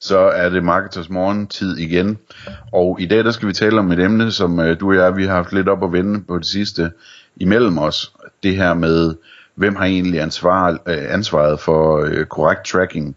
Så er det Marketers Morgen tid igen. Og i dag der skal vi tale om et emne, som øh, du og jeg vi har haft lidt op at vende på det sidste imellem os. Det her med, hvem har egentlig ansvar, øh, ansvaret for øh, korrekt tracking.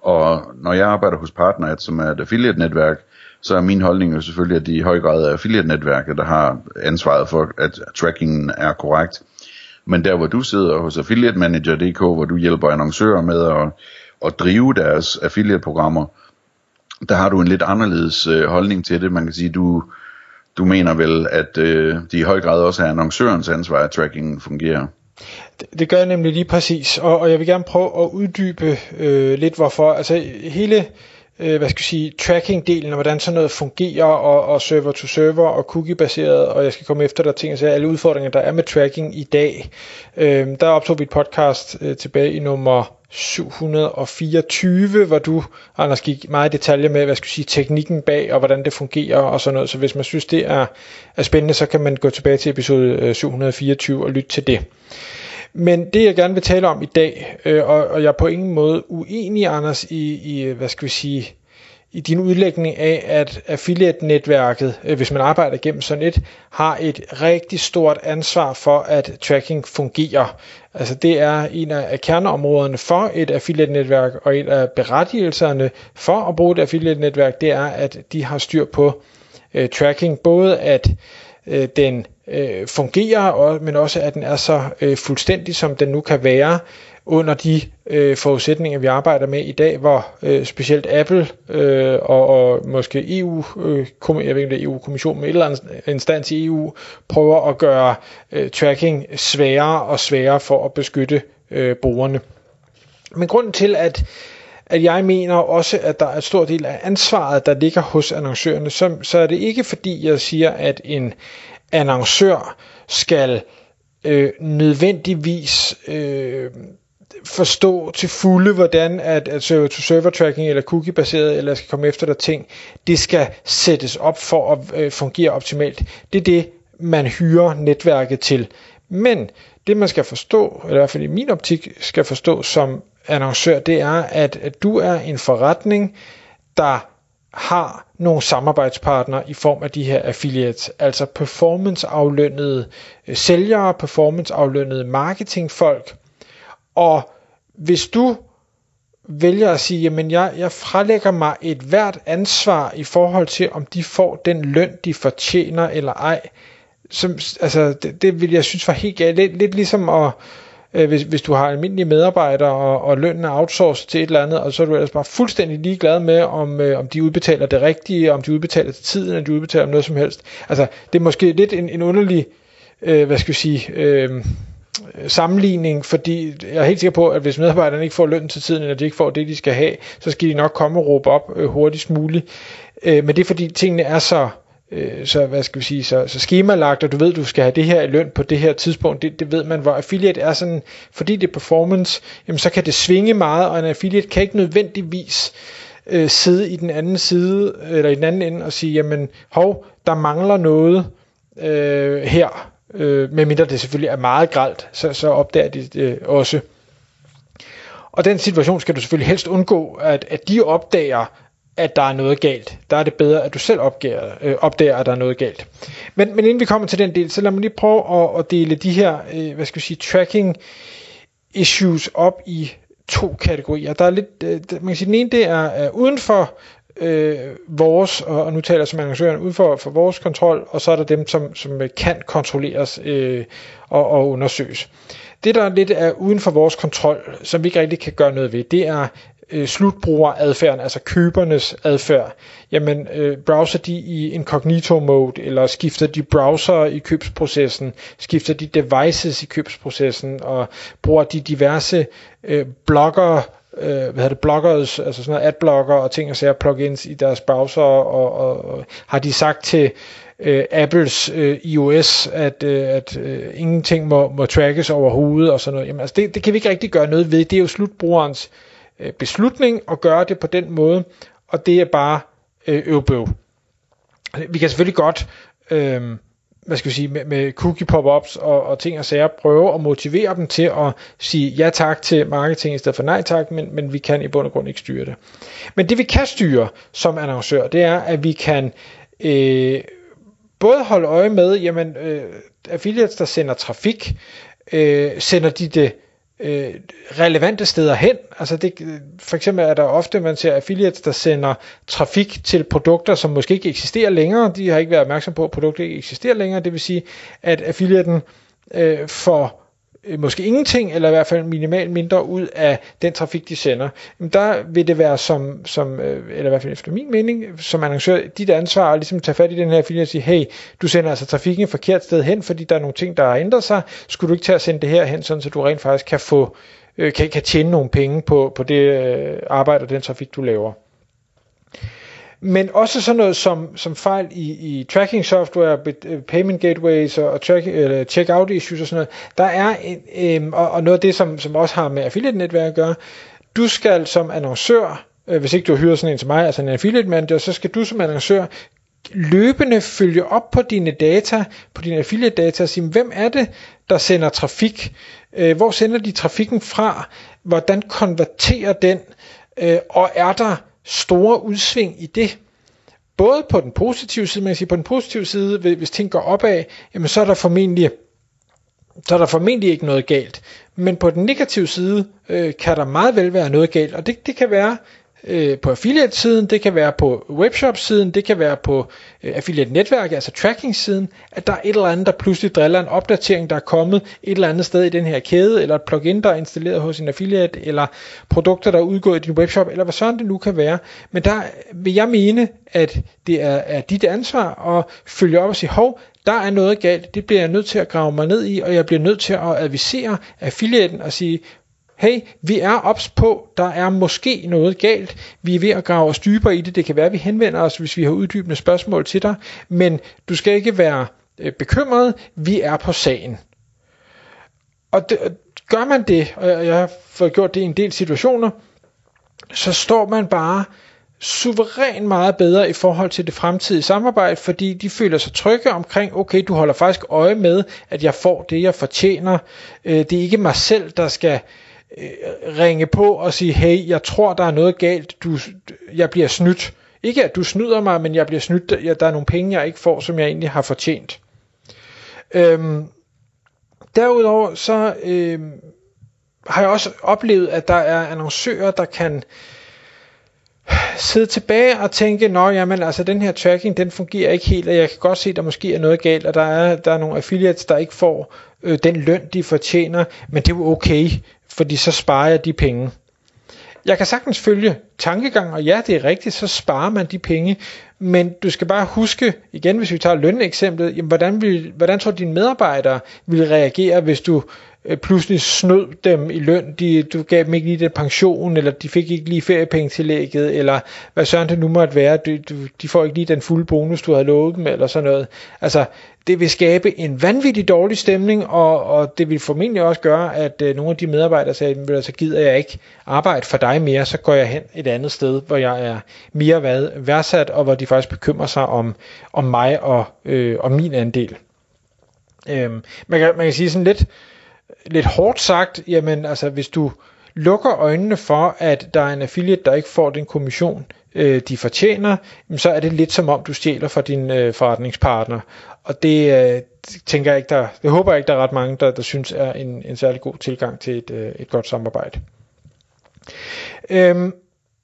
Og når jeg arbejder hos Partneret, som er et affiliate-netværk, så er min holdning jo selvfølgelig, at de i høj grad er affiliate-netværket, der har ansvaret for, at trackingen er korrekt. Men der hvor du sidder hos Affiliate Manager.dk, hvor du hjælper annoncører med at, at drive deres affiliate-programmer, der har du en lidt anderledes øh, holdning til det. Man kan sige, du, du mener vel, at øh, det i høj grad også er annoncørens ansvar, at trackingen fungerer. Det, det gør jeg nemlig lige præcis, og, og jeg vil gerne prøve at uddybe øh, lidt hvorfor. Altså hele øh, hvad skal jeg sige, tracking-delen, og hvordan sådan noget fungerer, og, og server-to-server, og cookie-baseret, og jeg skal komme efter der ting, så alle udfordringer, der er med tracking i dag. Øh, der optog vi et podcast øh, tilbage i nummer 724, hvor du, Anders, gik meget i detaljer med, hvad skal jeg sige, teknikken bag, og hvordan det fungerer, og sådan noget. Så hvis man synes, det er, er spændende, så kan man gå tilbage til episode øh, 724 og lytte til det. Men det jeg gerne vil tale om i dag, øh, og, og jeg er på ingen måde uenig, Anders, i, i hvad skal vi sige, i din udlægning af, at affiliate-netværket, øh, hvis man arbejder gennem sådan et, har et rigtig stort ansvar for, at tracking fungerer. Altså det er en af kerneområderne for et affiliate-netværk, og en af berettigelserne for at bruge et affiliate-netværk, det er, at de har styr på øh, tracking. Både at øh, den øh, fungerer, og, men også at den er så øh, fuldstændig, som den nu kan være, under de øh, forudsætninger, vi arbejder med i dag, hvor øh, specielt Apple øh, og, og måske EU, øh, jeg ved ikke EU-kommissionen e et eller andet instans i EU, prøver at gøre øh, tracking sværere og sværere for at beskytte øh, brugerne. Men grunden til, at at jeg mener også, at der er en stor del af ansvaret, der ligger hos annoncørerne, så, så er det ikke fordi, jeg siger, at en annoncør skal øh, nødvendigvis øh, forstå til fulde, hvordan at, at server-to-server tracking eller cookie-baseret, eller skal komme efter der ting, det skal sættes op for at øh, fungere optimalt. Det er det, man hyrer netværket til. Men det man skal forstå, eller i hvert fald i min optik skal forstå som annoncør, det er, at, at du er en forretning, der har nogle samarbejdspartnere i form af de her affiliates, altså performance-aflønnede øh, sælgere, performance-aflønnede marketingfolk. Og hvis du vælger at sige, jamen jeg, jeg frelægger mig et hvert ansvar i forhold til, om de får den løn, de fortjener eller ej, som, altså, det, det vil jeg synes var helt galt. Lidt, lidt ligesom at, øh, hvis, hvis du har almindelige medarbejdere, og, og lønnen er outsourcet til et eller andet, og så er du ellers bare fuldstændig ligeglad med, om, øh, om de udbetaler det rigtige, om de udbetaler til tiden, eller de udbetaler noget som helst. Altså, det er måske lidt en, en underlig, øh, hvad skal vi sige, øh, sammenligning, fordi jeg er helt sikker på, at hvis medarbejderne ikke får løn til tiden, eller de ikke får det, de skal have, så skal de nok komme og råbe op øh, hurtigst muligt. Øh, men det er fordi tingene er så øh, så hvad skal vi sige, så, så skemalagt, og du ved, du skal have det her i løn på det her tidspunkt, det, det ved man, hvor affiliate er sådan, fordi det er performance, jamen så kan det svinge meget, og en affiliate kan ikke nødvendigvis øh, sidde i den anden side, eller i den anden ende, og sige, jamen hov, der mangler noget øh, her, øh, medmindre det selvfølgelig er meget gralt, så, så opdager de det øh, også. Og den situation skal du selvfølgelig helst undgå, at, at de opdager, at der er noget galt. Der er det bedre, at du selv opdager, øh, opdager at der er noget galt. Men, men inden vi kommer til den del, så lad mig lige prøve at, at dele de her, øh, hvad skal jeg sige, tracking issues op i to kategorier. Der er lidt, øh, man kan sige, den ene det er, øh, er uden for øh, vores, og nu taler jeg som annoncøren, uden for, for vores kontrol, og så er der dem, som, som kan kontrolleres øh, og, og undersøges. Det, der lidt er uden for vores kontrol, som vi ikke rigtig kan gøre noget ved, det er øh, slutbrugeradfærden, altså købernes adfærd, jamen øh, browser de i incognito mode, eller skifter de browser i købsprocessen, skifter de devices i købsprocessen, og bruger de diverse øh, blogger øh, hvad hedder det, bloggers, altså sådan noget adblocker og ting og sager, plugins i deres browser, og, og, og har de sagt til øh, Apples øh, iOS, at, øh, at øh, ingenting må, må trackes overhovedet og sådan noget. Jamen, altså det, det kan vi ikke rigtig gøre noget ved. Det er jo slutbrugerens øh, beslutning at gøre det på den måde, og det er bare øh, øvbøv. Vi kan selvfølgelig godt øh, hvad skal vi sige, med, med cookie pop-ups og, og ting og sager, prøve at motivere dem til at sige ja tak til marketing i stedet for nej tak, men, men vi kan i bund og grund ikke styre det. Men det vi kan styre som annoncør, det er, at vi kan øh, både holde øje med, jamen øh, affiliates, der sender trafik, øh, sender de det øh, relevante steder hen. Altså det, for eksempel er der ofte, man ser affiliates, der sender trafik til produkter, som måske ikke eksisterer længere. De har ikke været opmærksom på, at produkter ikke eksisterer længere. Det vil sige, at affiliaten øh, får Øh, Øh, måske ingenting, eller i hvert fald minimalt mindre ud af den trafik, de sender, jamen der vil det være som, som øh, eller i hvert fald efter min mening, som annoncør, dit ansvar at ligesom tage fat i den her film og sige, hey, du sender altså trafikken et forkert sted hen, fordi der er nogle ting, der har ændret sig, skulle du ikke tage at sende det her hen, sådan så du rent faktisk kan få, øh, kan, kan tjene nogle penge på, på det arbejde og den trafik, du laver? Men også sådan noget som, som fejl i, i tracking software, øh, payment gateways og, track, eller checkout issues og sådan noget. Der er, øh, og, og noget af det, som, som også har med affiliate-netværk at gøre, du skal som annoncør, øh, hvis ikke du har hyret sådan en som mig, altså en affiliate manager, så skal du som annoncør løbende følge op på dine data, på dine affiliate data og sige, hvem er det, der sender trafik? Øh, hvor sender de trafikken fra? Hvordan konverterer den? Øh, og er der store udsving i det. Både på den positive side, man kan sige, på den positive side, hvis ting går opad, jamen så er der formentlig så er der formentlig ikke noget galt. Men på den negative side øh, kan der meget vel være noget galt, og det, det kan være øh, på affiliate-siden, det kan være på webshop-siden, det kan være på øh, affiliate-netværket, altså tracking-siden, at der er et eller andet, der pludselig driller en opdatering, der er kommet et eller andet sted i den her kæde, eller et plugin, der er installeret hos en affiliate, eller produkter, der er udgået i din webshop, eller hvad sådan det nu kan være. Men der vil jeg mene, at det er, er dit ansvar at følge op og sige, hov, der er noget galt, det bliver jeg nødt til at grave mig ned i, og jeg bliver nødt til at advisere affiliaten og sige, hey, vi er ops på, der er måske noget galt, vi er ved at grave os dybere i det, det kan være, at vi henvender os, hvis vi har uddybende spørgsmål til dig, men du skal ikke være øh, bekymret, vi er på sagen. Og det, gør man det, og jeg har fået gjort det i en del situationer, så står man bare suverænt meget bedre i forhold til det fremtidige samarbejde, fordi de føler sig trygge omkring, okay, du holder faktisk øje med, at jeg får det, jeg fortjener. Øh, det er ikke mig selv, der skal øh, ringe på og sige, hey, jeg tror, der er noget galt, du, jeg bliver snydt. Ikke at du snyder mig, men jeg bliver snydt, der er nogle penge, jeg ikke får, som jeg egentlig har fortjent. Øhm, derudover så øhm, har jeg også oplevet, at der er annoncører, der kan sidde tilbage og tænke, nå jamen altså den her tracking, den fungerer ikke helt, og jeg kan godt se, at der måske er noget galt, og der er, der er nogle affiliates, der ikke får øh, den løn, de fortjener, men det er jo okay fordi så sparer jeg de penge. Jeg kan sagtens følge tankegang, og ja, det er rigtigt, så sparer man de penge, men du skal bare huske, igen hvis vi tager løneksemplet, jamen, hvordan, vil, hvordan tror dine medarbejdere vil reagere, hvis du øh, pludselig snød dem i løn, de, du gav dem ikke lige den pension, eller de fik ikke lige feriepengetillægget, eller hvad sådan det nu måtte være, du, du, de får ikke lige den fulde bonus, du havde lovet dem, eller sådan noget. Altså, det vil skabe en vanvittig dårlig stemning, og, og det vil formentlig også gøre, at øh, nogle af de medarbejdere sagde, så gider jeg ikke arbejde for dig mere, så går jeg hen et andet sted, hvor jeg er mere hvad, værdsat, og hvor de faktisk bekymrer sig om, om mig og, øh, og min andel. Øhm, man, kan, man kan sige sådan lidt, lidt hårdt sagt, jamen altså hvis du lukker øjnene for, at der er en affiliate, der ikke får den kommission, øh, de fortjener, så er det lidt som om, du stjæler fra din øh, forretningspartner. Og det øh, tænker jeg ikke, der, det håber jeg ikke, der er ret mange, der, der synes er en, en særlig god tilgang til et, øh, et godt samarbejde. Øhm,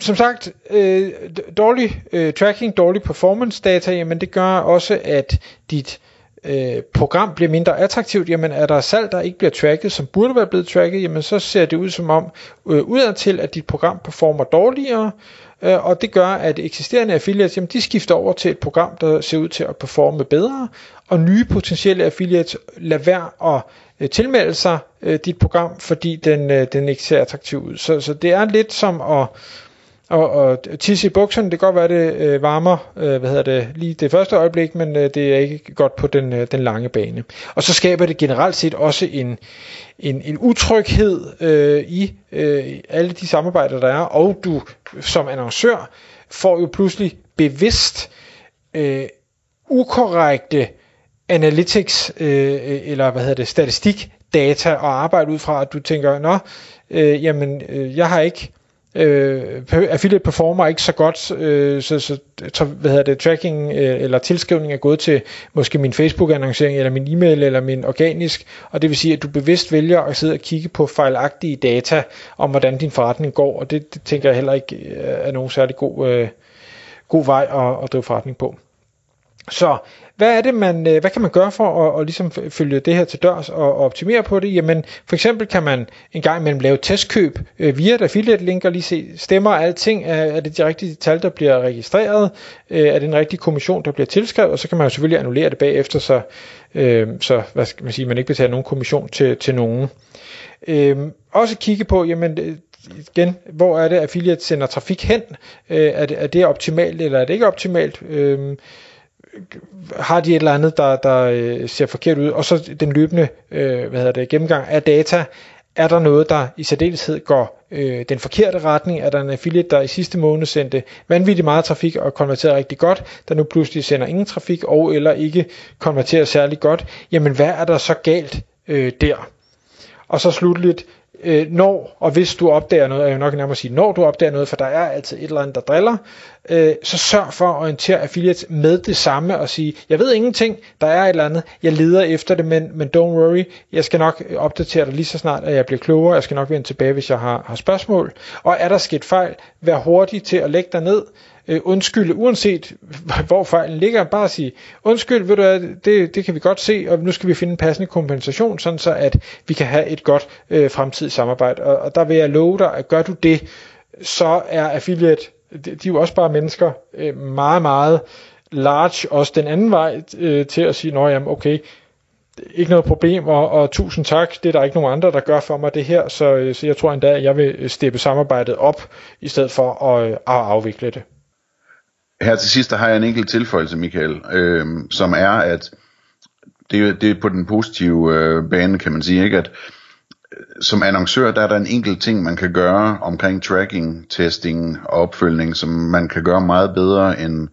som sagt, øh, dårlig øh, tracking, dårlig performance data, jamen det gør også, at dit øh, Øh, program bliver mindre attraktivt, jamen er der salg, der ikke bliver tracket, som burde være blevet tracket, jamen så ser det ud som om, øh, udadtil, at dit program performer dårligere, øh, og det gør, at eksisterende affiliates, jamen, de skifter over til et program, der ser ud til at performe bedre, og nye potentielle affiliates lader være at øh, tilmelde sig øh, dit program, fordi den, øh, den ikke ser attraktiv ud. Så, så det er lidt som at og, og tisse i bukserne, det kan godt være, det øh, varmer øh, hvad hedder det, lige det første øjeblik, men øh, det er ikke godt på den, øh, den lange bane. Og så skaber det generelt set også en, en, en utryghed øh, i øh, alle de samarbejder, der er, og du som annoncør får jo pludselig bevidst øh, ukorrekte analytics øh, eller hvad hedder det, statistik data og arbejde ud fra, at du tænker, nå, øh, jamen, øh, jeg har ikke øh, affiliate performer ikke så godt, øh, så, så hvad hedder det, tracking øh, eller tilskrivning er gået til måske min Facebook-annoncering, eller min e-mail, eller min organisk, og det vil sige, at du bevidst vælger at sidde og kigge på fejlagtige data om, hvordan din forretning går, og det, det tænker jeg heller ikke øh, er nogen særlig god, øh, god vej at, at drive forretning på. Så hvad er det, man, øh, hvad kan man gøre for at, at ligesom følge det her til dørs og, optimere på det? Jamen, for eksempel kan man en gang imellem lave testkøb øh, via et affiliate link og lige se, stemmer alting? Er, er det de rigtige tal, der bliver registreret? Øh, er det en rigtig kommission, der bliver tilskrevet? Og så kan man jo selvfølgelig annullere det bagefter, så, øh, så hvad skal man sige, man ikke betaler nogen kommission til, til nogen. Øh, også kigge på, jamen, øh, igen, hvor er det, affiliate sender trafik hen? Øh, er, det, er det optimalt, eller er det ikke optimalt? Øh, har de et eller andet, der, der øh, ser forkert ud, og så den løbende øh, hvad hedder det, gennemgang af data, er der noget, der i særdeleshed går øh, den forkerte retning? Er der en affiliate, der i sidste måned sendte vanvittigt meget trafik og konverterede rigtig godt, der nu pludselig sender ingen trafik og eller ikke konverterer særlig godt? Jamen hvad er der så galt øh, der? Og så slutligt, øh, når og hvis du opdager noget, er jeg nok nærmere at sige, når du opdager noget, for der er altid et eller andet, der driller, øh, så sørg for at orientere affiliates med det samme og sige, jeg ved ingenting, der er et eller andet, jeg leder efter det, men, men don't worry, jeg skal nok øh, opdatere dig lige så snart, at jeg bliver klogere, jeg skal nok vende tilbage, hvis jeg har, har spørgsmål, og er der sket fejl, vær hurtig til at lægge dig ned, øh, undskylde, uanset hvor fejlen ligger, bare sige, undskyld, ved du hvad, det, det kan vi godt se, og nu skal vi finde en passende kompensation, sådan så at vi kan have et godt øh, fremtidigt samarbejde. Og, og der vil jeg love dig, at gør du det, så er affiliate, de, de er jo også bare mennesker, øh, meget, meget large, også den anden vej øh, til at sige, nå jamen okay, ikke noget problem, og, og tusind tak, det er der ikke nogen andre, der gør for mig det her, så, øh, så jeg tror endda, at jeg vil steppe samarbejdet op, i stedet for at, øh, at afvikle det. Her til sidst der har jeg en enkelt tilføjelse, Michael, øh, som er, at det, det er på den positive øh, bane, kan man sige, ikke? at som annoncør, der er der en enkelt ting, man kan gøre omkring tracking, testing og opfølgning, som man kan gøre meget bedre end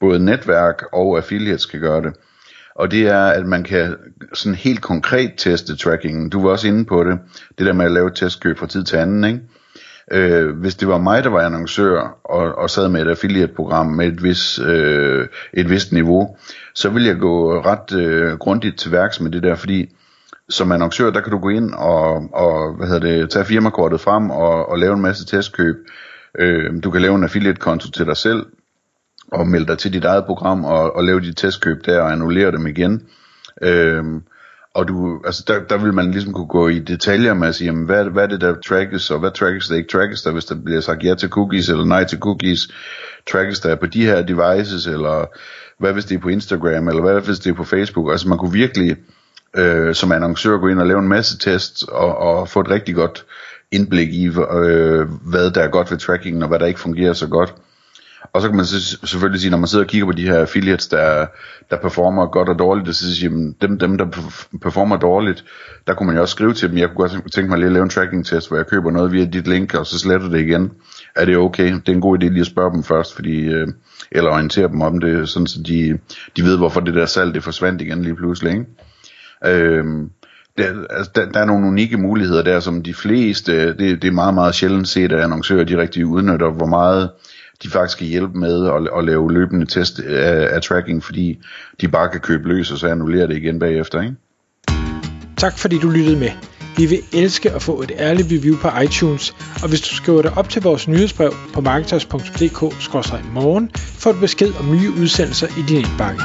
både netværk og affiliates kan gøre det. Og det er, at man kan sådan helt konkret teste trackingen. Du var også inde på det, det der med at lave testkøb fra tid til anden, ikke? Øh, hvis det var mig, der var annoncør og, og sad med et affiliate-program med et, vis, øh, et vist niveau, så ville jeg gå ret øh, grundigt til værks med det der, fordi som annoncør, der kan du gå ind og, og hvad hedder det, tage firmakortet frem og, og lave en masse testkøb. Øh, du kan lave en affiliate-konto til dig selv og melde dig til dit eget program og, og lave dit testkøb der og annullere dem igen. Øh, og du, altså der, der vil man ligesom kunne gå i detaljer med at sige, jamen, hvad, hvad er det der trackes, og hvad trackes der ikke trackes der, hvis der bliver sagt ja til cookies, eller nej til cookies, trackes der på de her devices, eller hvad hvis det er på Instagram, eller hvad hvis det er på Facebook, altså man kunne virkelig øh, som annoncør gå ind og lave en masse tests, og, og få et rigtig godt indblik i, øh, hvad der er godt ved trackingen, og hvad der ikke fungerer så godt. Og så kan man så selvfølgelig sige, når man sidder og kigger på de her affiliates, der, der performer godt og dårligt, så siger man, dem, dem, der performer dårligt, der kunne man jo også skrive til dem, jeg kunne godt tænke mig lige at lave en tracking test, hvor jeg køber noget via dit link, og så sletter det igen. Er det okay? Det er en god idé lige at spørge dem først, fordi, øh, eller orientere dem om det, sådan så de, de ved, hvorfor det der salg, det forsvandt igen lige pludselig. Ikke? Øh, der, altså, der, der er nogle unikke muligheder der, som de fleste, det, det er meget, meget sjældent set, at annoncører de rigtig udnytter, hvor meget de faktisk kan hjælpe med at, at lave løbende test af, af tracking, fordi de bare kan købe løs, og så annullere det igen bagefter. Ikke? Tak fordi du lyttede med. Vi vil elske at få et ærligt review på iTunes, og hvis du skriver dig op til vores nyhedsbrev på marketers.dk-morgen, får du besked om nye udsendelser i din indbakke.